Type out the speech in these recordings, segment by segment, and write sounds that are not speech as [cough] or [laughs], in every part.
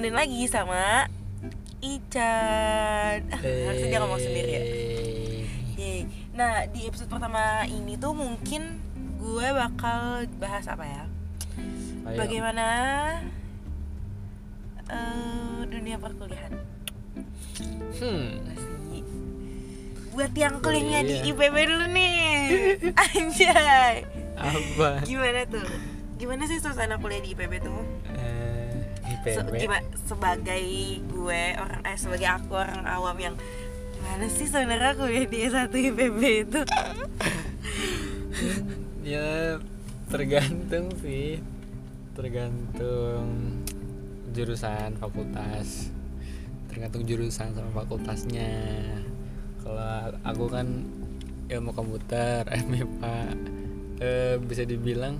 ditemenin lagi sama Ican. Ah, Harusnya dia ngomong sendiri ya. Eh, Yeay. Nah di episode pertama ini tuh mungkin gue bakal bahas apa ya? ayo. Bagaimana eh, dunia perkuliahan? Hmm. Masih. Buat yang kuliahnya di. IPB dulu nih [laughs] Anjay Apa? Gimana tuh? Gimana sih suasana kuliah di IPB tuh? Se- sebagai gue orang eh sebagai aku orang awam yang gimana sih sebenarnya kuliah di S1 IPB itu? [laughs] Ya tergantung sih. Tergantung jurusan fakultas. Tergantung jurusan sama fakultasnya. Kalau aku kan ilmu komputer, [laughs] MIPA eh, bisa dibilang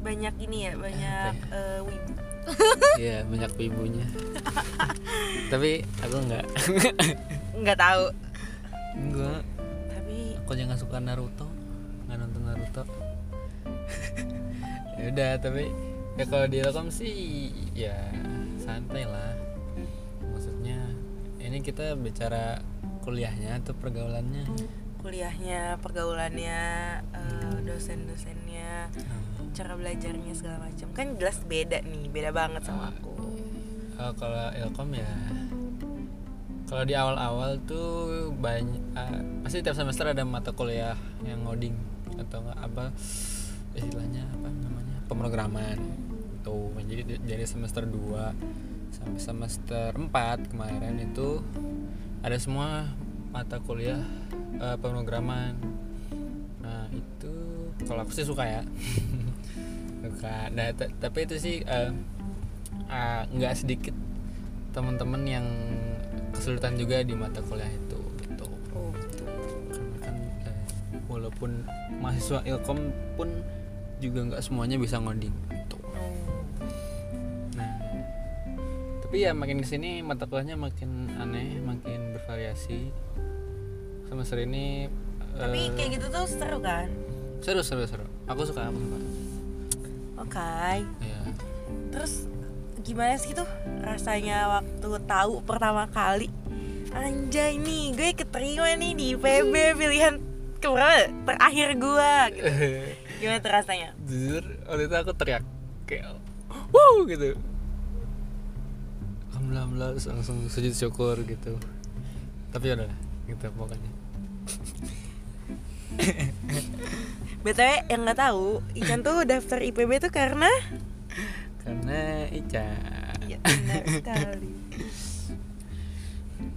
Banyak ini ya, banyak eh, wibu. Iya banyak ibunya. [laughs] Tapi aku enggak Nggak tahu. Enggak Tapi Aku jangan suka Naruto. Nggak nonton Naruto. [laughs] Ya udah tapi ya kalau di Telkom sih ya santai lah. Maksudnya ini kita bicara kuliahnya atau pergaulannya kuliahnya, pergaulannya, eh, dosen-dosennya, Hmm. cara belajarnya segala macam kan jelas beda nih, beda banget sama aku. Eh, kalau Ilkom ya kalau di awal-awal tuh banyak eh, pasti tiap semester ada mata kuliah yang ngoding atau enggak apa istilahnya apa namanya pemrograman tuh jadi dari semester 2 sampai semester 4 kemarin itu ada semua mata kuliah eh, pemrograman nah itu kalau aku sih suka ya [laughs] suka nah tapi itu sih eh, ah, nggak sedikit teman-teman yang kesulitan juga di mata kuliah itu gitu Oh, gitu. karena kan eh, walaupun mahasiswa ilkom pun juga nggak semuanya bisa ngoding gitu. Oh. nah tapi ya makin ke sini mata kuliahnya makin aneh makin bervariasi semester ini Tapi eh, kayak gitu tuh seru kan? seru seru seru aku suka aku suka Oke. ya Terus gimana sih tuh rasanya waktu tahu pertama kali Anjay nih gue keterima nih di IPB pilihan keberapa terakhir gue gitu. [laughs] Gimana tuh rasanya? jujur waktu itu aku teriak kayak wow gitu alhamdulillah langsung sujud syukur gitu tapi udah gitu pokoknya [laughs] BTW yang nggak tahu Ican tuh daftar IPB tuh karena? Karena Ica Ya benar [laughs] sekali.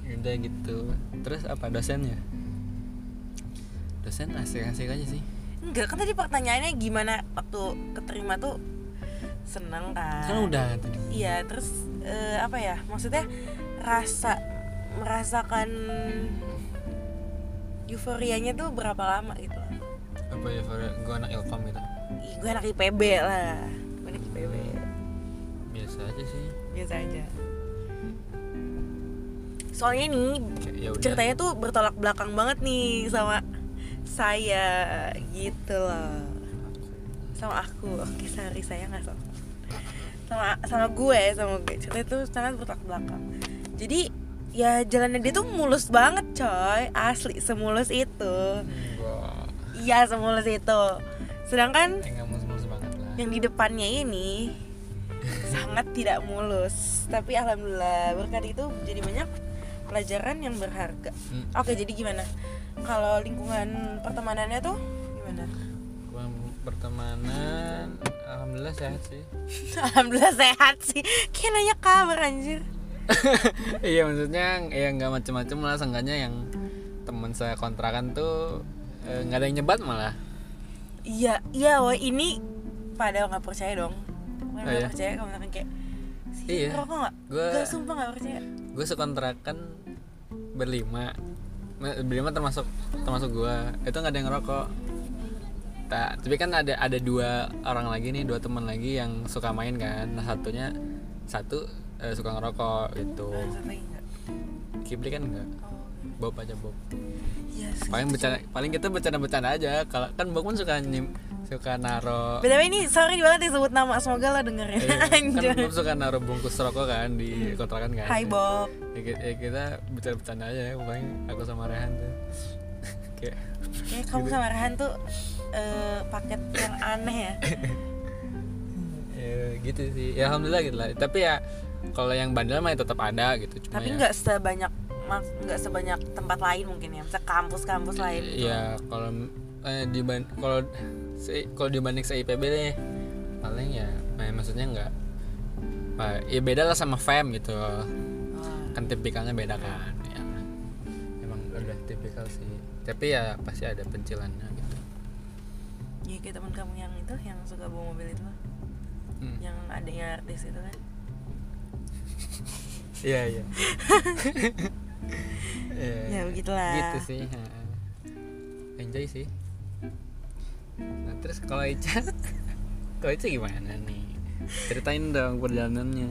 Udah gitu. Terus apa dosennya? Dosen asik-asik aja sih. Enggak kan tadi pertanyaannya gimana waktu keterima tuh seneng kan? Kan udah tadi. Iya, terus eh, apa ya? Maksudnya rasa merasakan euforianya tuh berapa lama gitu? apa ya gue anak ilkom gitu Ih, gue anak IPB lah. Gue anak IPB. biasa aja sih Biasa aja. Soalnya nih ya ceritanya tuh bertolak belakang banget nih sama saya gitu loh. Sama aku. Oke, sorry saya nggak sama. Sama sama gue, sama gue. Ceritanya tuh sangat bertolak belakang. Jadi ya jalannya dia tuh mulus banget coy. Asli semulus itu. Iya semulus itu. Sedangkan Eh, yang di depannya ini sangat tidak mulus. Tapi alhamdulillah berkat itu jadi banyak pelajaran yang berharga. Hmm. oke jadi gimana? Kalau lingkungan pertemanannya tuh gimana? Pertemanan alhamdulillah sehat sih. [laughs] Alhamdulillah sehat sih. Kayak nanya kabar anjir [laughs] iya maksudnya ya nggak macem-macem lah seenggaknya yang teman saya kontrakan tuh eh, nggak ada yang nyebat malah. Iya iya wah ini pada nggak percaya dong. Bukan Oh, nggak iya? percaya kalau misalkan kayak sih Iya. ngerokok nggak? Gua- Gak sumpah nggak percaya. gue sekontrakan berlima. Ma- berlima termasuk termasuk gue itu nggak ada yang ngerokok. Tak tapi kan ada ada dua orang lagi nih dua teman lagi yang suka main kan. Nah satunya satu eh, suka ngerokok gitu. Nggak? Kibli kan enggak oh. Bob aja Bob. Iya sih. paling bercanda paling kita bercanda-bercanda aja. Kalau kan Bob kan suka nyim suka naro BTW ini sorry banget disebut nama. Semoga lo dengerin Iya, kan Anjir. Bob suka naro bungkus rokok kan di kontrakan kan. Hai Bob. ya, kita, ya kita bercanda-bercanda aja paling aku sama Rehan tuh. [laughs] Kayak Kayak kamu sama Rehan tuh eh, paket yang aneh ya. [laughs] ya gitu sih. Ya alhamdulillah gitu lah. Tapi ya kalau yang bandel mah ya tetap ada gitu cuma Tapi ya, nggak sebanyak mak- nggak sebanyak tempat lain mungkin ya. Misalnya kampus-kampus lain. gitu. ya kalau eh, diban kalau se- kalau dibanding se IPB deh paling ya eh, maksudnya nggak eh, ya beda lah sama fam gitu Wah. kan tipikalnya beda kan ya emang udah tipikal sih tapi ya pasti ada pencilannya gitu Ya kayak teman kamu yang itu yang suka bawa mobil itu. Hmm. Yang adanya artis itu kan. Iya iya. [laughs] Iya, Ya begitulah. gitu sih enjoy sih. Nah terus kalau Ica? [laughs] Kalau Ica gimana nih? Ceritain dong perjalanannya.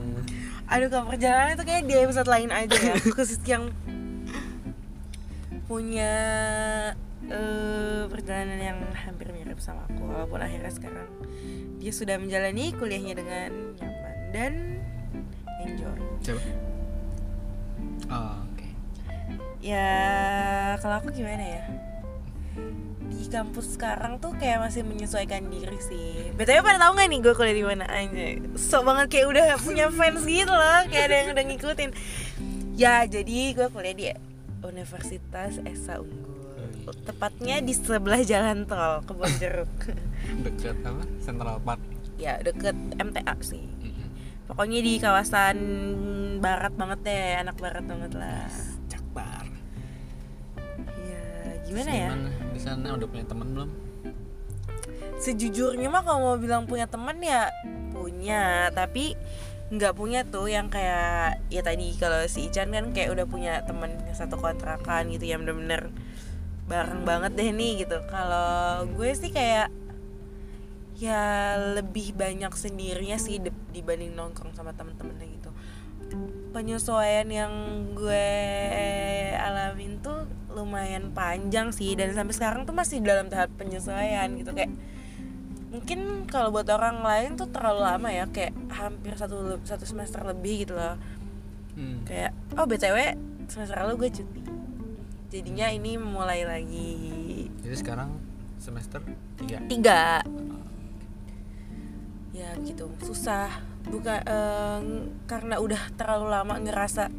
Aduh kalau perjalanan itu kayak di episode lain aja ya. [laughs] Khusus yang punya eh, perjalanan yang hampir mirip sama aku Walaupun akhirnya sekarang dia sudah menjalani kuliahnya dengan nyaman dan enjoy. Coba oh, oke Ya kalau aku gimana ya di kampus sekarang tuh kayak masih menyesuaikan diri sih. BTW pada tahu nggak nih gue kuliah di mana aja? Sok banget kayak udah punya fans gitu loh, kayak ada yang udah ngikutin. Ya jadi gue kuliah di Universitas Esa Unggul. Tepatnya di sebelah jalan tol Kebon Jeruk. [laughs] deket apa Central Park ya deket MTA sih. Pokoknya di kawasan barat banget deh, anak barat banget lah. Jakbar Ya gimana Terus ya? di sana udah punya teman belum sejujurnya mah kalau mau bilang punya teman ya punya tapi nggak punya tuh yang kayak ya tadi kalau si Ican kan kayak udah punya teman yang satu kontrakan gitu yang bener-bener bareng banget deh nih gitu kalau gue sih kayak ya lebih banyak sendirinya sih dibanding nongkrong sama temen-temennya penyesuaian yang gue alamin tuh lumayan panjang sih. Dan sampai sekarang tuh masih dalam tahap penyesuaian gitu. Kayak mungkin kalau buat orang lain tuh terlalu lama ya. Kayak hampir satu satu semester lebih gitu loh. Hmm. kayak oh btw semester lalu gue cuti. Jadinya ini mulai lagi. Jadi sekarang semester 3 tiga. Ya gitu. Susah bukan eh, karena udah terlalu lama ngerasa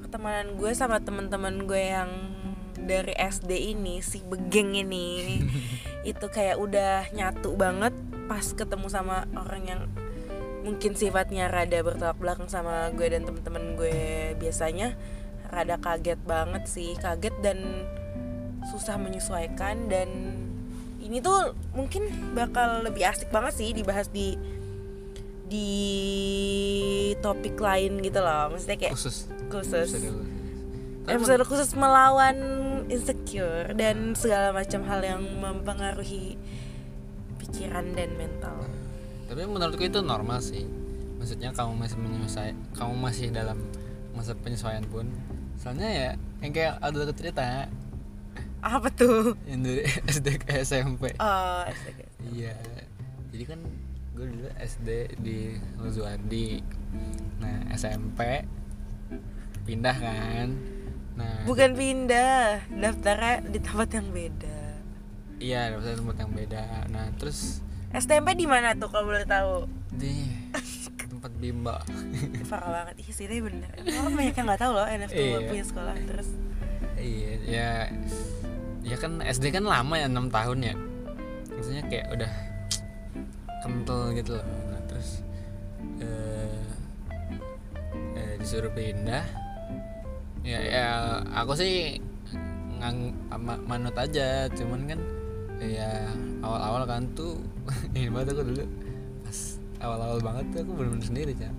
pertemanan gue sama teman-teman gue yang dari SD ini si begeng ini [laughs] itu kayak udah nyatu banget pas ketemu sama orang yang mungkin sifatnya rada bertolak belakang sama gue dan teman-teman gue biasanya. Rada kaget banget sih kaget dan susah menyesuaikan dan ini tuh mungkin bakal lebih asik banget sih dibahas di di topik lain gitu loh. Maksudnya kayak khusus. khusus. Episode khusus. Melawan insecure dan segala macam hal yang mempengaruhi pikiran dan mental. Tapi menurutku itu normal sih. Maksudnya kamu masih menyesuaikan kamu masih dalam masa penyesuaian pun. Soalnya ya yang kayak ada cerita apa tuh? Yang dari [laughs] SD ke SMP. Oh astaga. iya. Jadi kan gue dulu SD di Luzuardi nah SMP pindah kan? Nah bukan pindah daftarnya di tempat yang beda. Iya dapat tempat yang beda. Nah terus STMP di mana tuh kalau boleh tahu? Di [laughs] tempat bimba. Parah banget. Ih sih tapi bener. [laughs] Orang banyak yang nggak tahu loh NF tuh Iya. punya sekolah terus? Iya ya ya kan SD kan lama ya enam tahun ya. Maksudnya kayak udah kental gitu loh. Nah terus eh, eh, disuruh pindah. Ya ya aku sih ngang manut aja. Cuman kan ya awal-awal kan tuh [laughs] ini banget aku dulu. Pas awal-awal banget tuh aku bener-bener sendiri cak.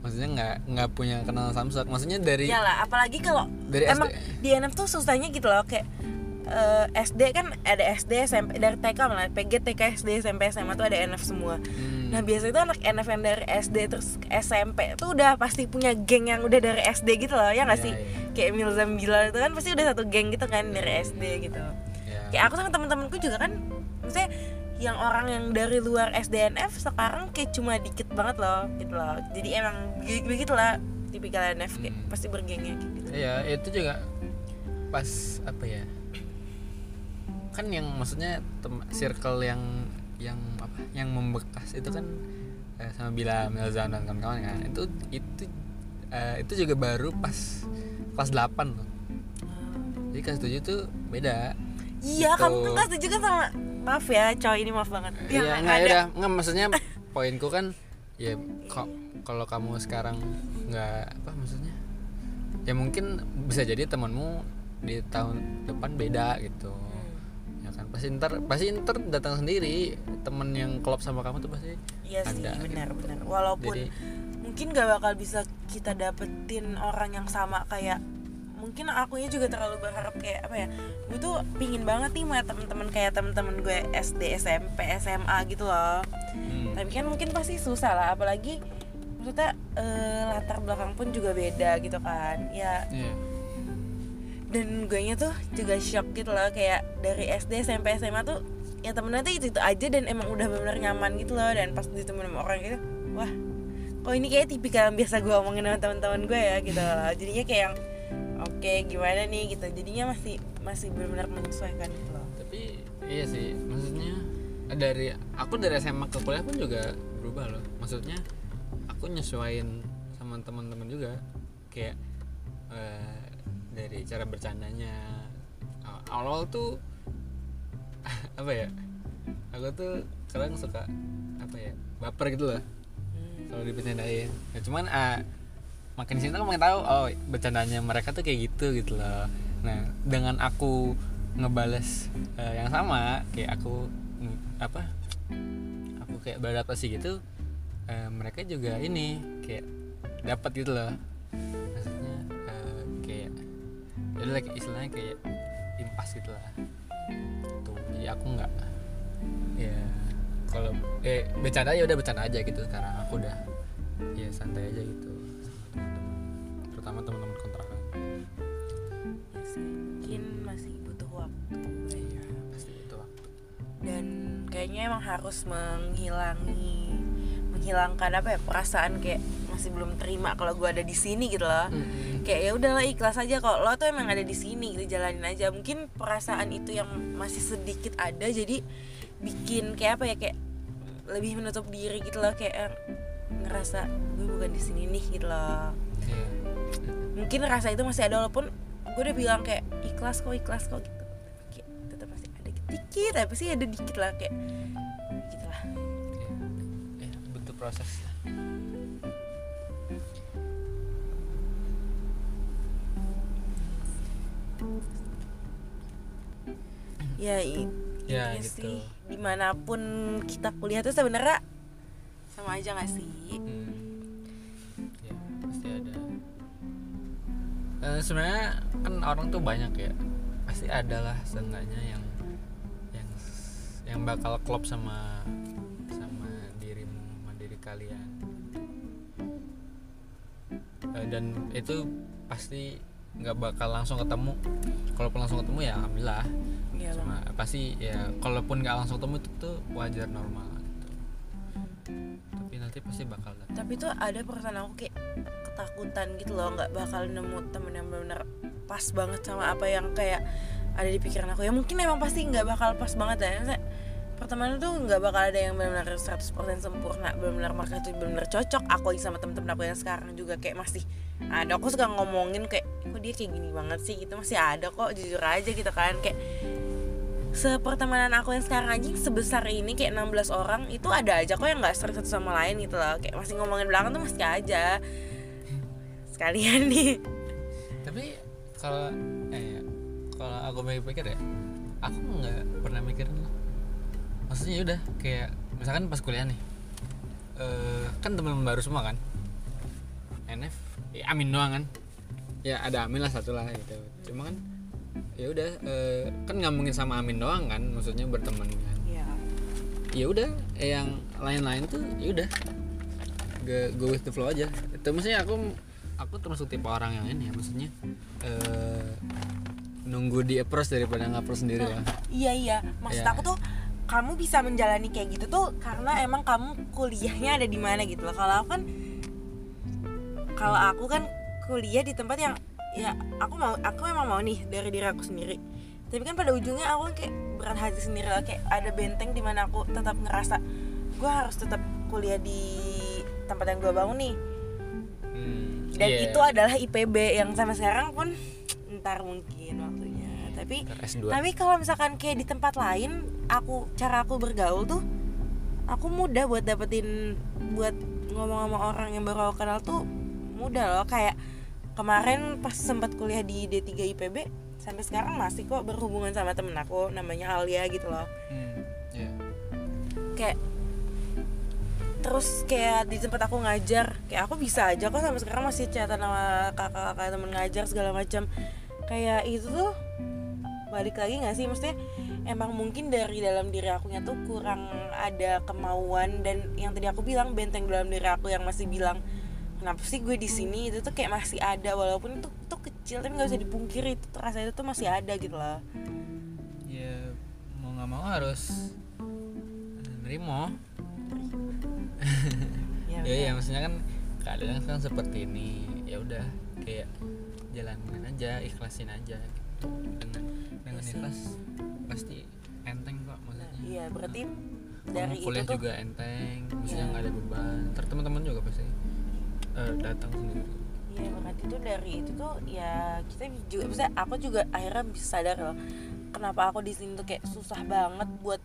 Maksudnya nggak nggak punya kenal Samsung maksudnya dari Iyalah, apalagi kalau Dari emang SD. di NF tuh susahnya gitu loh. Kayak eh, SD kan ada SD SMP dari TK malah PG TK SD SMP SMA tuh ada NF semua Hmm. Nah biasanya itu anak NF yang dari SD terus SMP tuh udah pasti punya geng yang udah dari SD gitu loh ya nggak Iya, sih? iya. Kayak Milzam Bilal itu kan pasti udah satu geng gitu kan dari SD gitu. Ya. Kayak aku sama temen-temenku juga kan, maksudnya yang orang yang dari luar SDNF sekarang kayak cuma dikit banget loh gitu loh. Jadi emang begitu begitulah tipikal NF kayak Hmm. pasti bergengnya kayak gitu. Iya, itu juga pas apa ya? Kan yang maksudnya tem- circle yang yang apa? Yang membekas itu kan eh, sama Bila Melzan dan kawan-kawan kan. Itu itu eh, itu juga baru pas kelas 8 loh. Jadi kelas 7 tuh beda. Iya, Gitu. kamu kan kelas tujuh kan sama maaf ya, coy ini maaf banget. Iya, enggak ada- udah, enggak maksudnya [laughs] poinku kan ya kok kalau kamu sekarang nggak apa maksudnya? Ya mungkin bisa jadi temanmu di tahun depan beda gitu. Kan pasti ntar pasti ntar datang sendiri temen yang klop sama kamu tuh pasti Iya sih, ada, gitu. benar-benar. Walaupun Jadi- mungkin gak bakal bisa kita dapetin orang yang sama kayak mungkin akunya juga terlalu berharap kayak apa ya gue tuh pingin banget nih sama temen-temen kayak temen-temen gue SD SMP SMA gitu loh Hmm. tapi kan mungkin pasti susah lah apalagi maksudnya eh, latar belakang pun juga beda gitu kan ya Iya. Dan gue nya tuh juga shock gitu loh kayak dari SD SMP SMA tuh ya temennya tuh itu itu aja dan emang udah benar nyaman gitu loh dan pas ditemuin sama orang gitu wah kok ini kayak tipikal yang biasa gue omongin sama teman-teman gue ya gitu loh. Jadinya kayak yang oke gimana nih? gitu. Jadinya masih masih benar-benar menyesuaikan gitu loh. Tapi iya sih, maksudnya dari aku dari SMA ke kuliah pun juga berubah loh. Maksudnya aku nyesuaiin sama teman-teman juga. Kayak eh, dari cara bercandanya. Aw- Awal tuh [laughs] apa ya? Aku tuh kadang suka apa ya? baper gitu loh Hmm. kalau dibercandain. Ya, cuman ah, makin sini aku makin tahu oh bercandanya mereka tuh kayak gitu gitu loh. Nah, dengan aku ngebales eh, yang sama kayak aku apa? Aku kayak beradaptasi gitu eh, mereka juga ini kayak dapat gitu loh. Udah like, istilahnya kayak impas gitu lah. Tuh, jadi aku nggak ya kalau eh bercanda ya udah bercanda aja gitu sekarang. Aku udah ya santai aja gitu. Sama teman-teman terutama teman-teman kontrakan. Ya sih, mungkin masih butuh waktu. Iya pasti itu waktu. Dan kayaknya emang harus menghilangi menghilangkan apa ya perasaan kayak masih belum terima kalau gue ada di sini gitu loh. Kayak ya udahlah ikhlas aja kok lo tuh emang ada di sini gitu jalanin aja. Mungkin perasaan itu yang masih sedikit ada jadi bikin kayak apa ya kayak lebih menutup diri gitu loh kayak ngerasa gue bukan di sini nih gitu loh. Iya. mungkin rasa itu masih ada walaupun gue udah bilang kayak ikhlas kok ikhlas kok gitu. Kayak tetap masih ada dikit tapi sih ada dikit lah kayak gitu lah. Iya. Ya, butuh proses ya Ya, gitu. sih di mana pun kita kuliah tuh sebenarnya sama aja gak sih hmm. ya pasti ada Eh, sebenarnya kan orang tuh banyak ya pasti ada lah seenggaknya yang yang yang bakal klop sama sama dirimu sama diri kalian Eh, dan itu pasti nggak bakal langsung ketemu. Kalaupun langsung ketemu ya alhamdulillah. Iya cuma pasti ya kalaupun nggak langsung ketemu itu tuh wajar normal gitu. Tapi nanti pasti bakal datang. Tapi tuh ada perasaan aku kayak ketakutan gitu loh nggak bakal nemu temen yang benar-benar pas banget sama apa yang kayak ada di pikiran aku. Ya mungkin emang pasti nggak bakal pas banget ya pertemanan tuh nggak bakal ada yang benar-benar 100% sempurna benar-benar mereka tuh benar-benar cocok. Aku sama temen-temen aku yang sekarang juga kayak masih ada. Aku suka ngomongin kayak kok dia kayak gini banget sih gitu masih ada kok jujur aja gitu kan kayak sepertemanan aku yang sekarang aja sebesar ini kayak 16 orang itu ada aja kok yang nggak sering satu sama lain gitu loh. Kayak masih ngomongin belakang tuh masih aja. Sekalian nih. Tapi kalau eh ya, kalau aku pikir-pikir ya aku nggak pernah mikirin loh maksudnya ya udah kayak misalkan pas kuliah nih eh kan teman baru semua kan? NF ya Amin doang kan ya ada Amin lah satu lah gitu. Cuma kan ya udah eh, kan nggak mungkin sama Amin doang kan maksudnya berteman kan. Ya ya udah eh, yang lain-lain tuh ya udah. Go, go with the flow aja. Itu maksudnya aku aku termasuk tipe orang yang ini ya maksudnya eh, nunggu di approach daripada ngapproach sendiri lah. iya iya. Maksud Iya. aku tuh kamu bisa menjalani kayak gitu tuh karena emang kamu kuliahnya ada di mana gitu loh kalau aku kan kalau aku kan kuliah di tempat yang ya aku mau aku emang mau nih dari diri aku sendiri. Tapi kan pada ujungnya aku kayak berat hati sendiri lah kayak ada benteng di mana aku tetap ngerasa gue harus tetap kuliah di tempat yang gue bangun nih. Hmm, dan iya. itu adalah IPB yang sampai sekarang pun ntar mungkin waktunya. Tapi Ntar S2 tapi kalau misalkan kayak di tempat lain aku cara aku bergaul tuh aku mudah buat dapetin buat ngomong sama orang yang baru aku kenal tuh mudah loh. Kayak kemarin pas sempat kuliah di D3 IPB sampai sekarang masih kok berhubungan sama temen aku namanya Alia gitu loh. Hmm, iya. kayak terus kayak di tempat aku ngajar kayak aku bisa aja kok sampai sekarang masih chatan sama kakak-kakak temen ngajar segala macam. Kayak itu tuh balik lagi nggak sih? Maksudnya emang mungkin dari dalam diri akunya tuh kurang ada kemauan dan yang tadi aku bilang benteng dalam diri aku yang masih bilang kenapa sih gue di sini? Itu tuh kayak masih ada walaupun itu tuh kecil tapi nggak bisa dipungkiri itu tuh rasa itu tuh masih ada gitu loh. Ya mau nggak mau harus nerimo. [laughs] Ya, ya ya maksudnya kan keadaan kan seperti ini. Ya udah kayak jalanin aja ikhlasin aja gitu. dengan dengan Iya sih. ikhlas pasti enteng kok maksudnya. Iya berarti Kamu dari itu tuh juga enteng maksudnya Iya. nggak ada beban. Ntar teman-teman juga pasti eh, datang sendiri. Iya berarti itu dari itu tuh ya kita juga bisa aku juga akhirnya bisa sadar loh kenapa aku di sini tuh kayak susah banget buat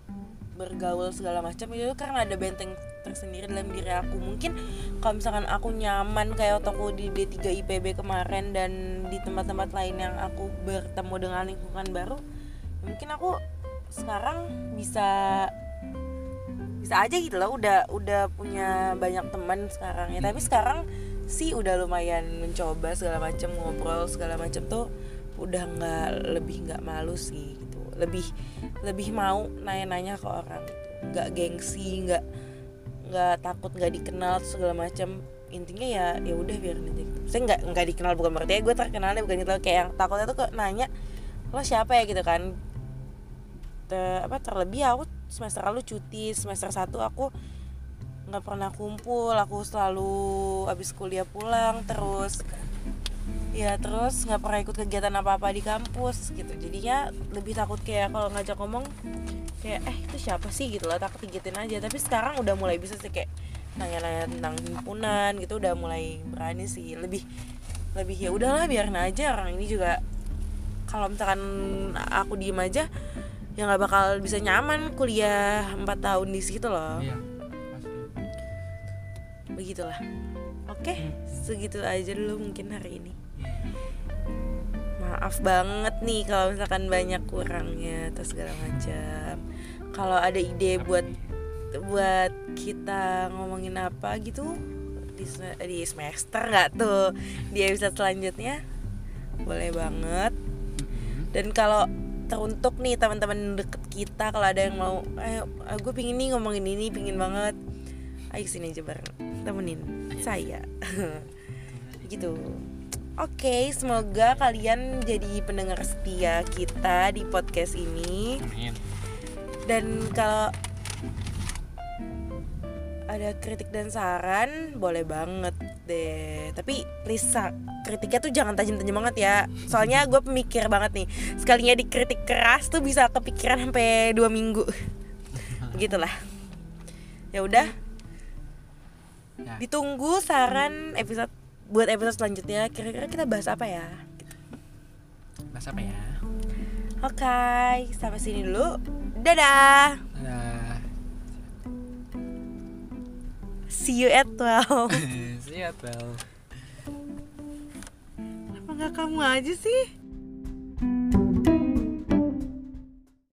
bergaul segala macam. Itu karena ada benteng tersendiri dalam diri aku. Mungkin kalau misalkan aku nyaman kayak waktu aku di D3 IPB kemarin dan di tempat-tempat lain yang aku bertemu dengan lingkungan baru mungkin aku sekarang bisa bisa aja gitu loh udah udah punya banyak teman sekarang ya. Tapi sekarang sih udah lumayan mencoba segala macam ngobrol segala macam tuh udah nggak lebih nggak malu sih gitu. Lebih lebih mau nanya-nanya ke orang gitu. Nggak gengsi nggak nggak takut nggak dikenal segala macam intinya ya ya udah biar aja gitu. saya nggak nggak dikenal bukan berarti gue terkenalnya bukan gitu kayak yang takutnya tuh kok nanya lo siapa ya? gitu kan. Te- apa terlebih aku semester lalu cuti semester 1 aku nggak pernah kumpul aku selalu habis kuliah pulang terus. Ya terus nggak pernah ikut kegiatan apa apa di kampus gitu. Jadinya lebih takut kayak kalau ngajak ngomong kayak eh itu siapa sih? gitu loh takut digitin aja. Tapi sekarang udah mulai bisa sih kayak nanya-nanya tentang himpunan gitu udah mulai berani sih. Lebih lebih ya udahlah biarin aja. Orang ini juga kalau misalkan aku diem aja ya nggak bakal bisa nyaman kuliah 4 tahun di situ loh. Iya pasti. Begitulah. Oke segitu aja dulu mungkin hari ini. Maaf banget nih kalau misalkan banyak kurangnya atau segala macam. Kalau ada ide buat buat kita ngomongin apa gitu di, di semester nggak tuh? Di episode selanjutnya? Boleh banget. Dan kalau teruntuk nih teman-teman deket kita kalau ada yang mau eh gue pingin nih ngomongin ini pingin banget. Ayo sini aja bareng temenin saya. [laughs] Gitu. Oke semoga kalian jadi pendengar setia kita di podcast ini. Amin. Dan kalau ada kritik dan saran boleh banget deh. Tapi please sa- kritiknya tuh jangan tajam-tajam banget ya. Soalnya gue pemikir banget nih sekalinya dikritik keras tuh bisa kepikiran sampai dua minggu. [laughs] Gitulah. Ya udah. Ya. Ditunggu saran episode buat episode selanjutnya. Kira-kira kita bahas apa ya? Bahas apa ya? Oke sampai sini dulu. Dadah. Dadah. see you at 12 [laughs] well Kenapa nggak kamu aja sih?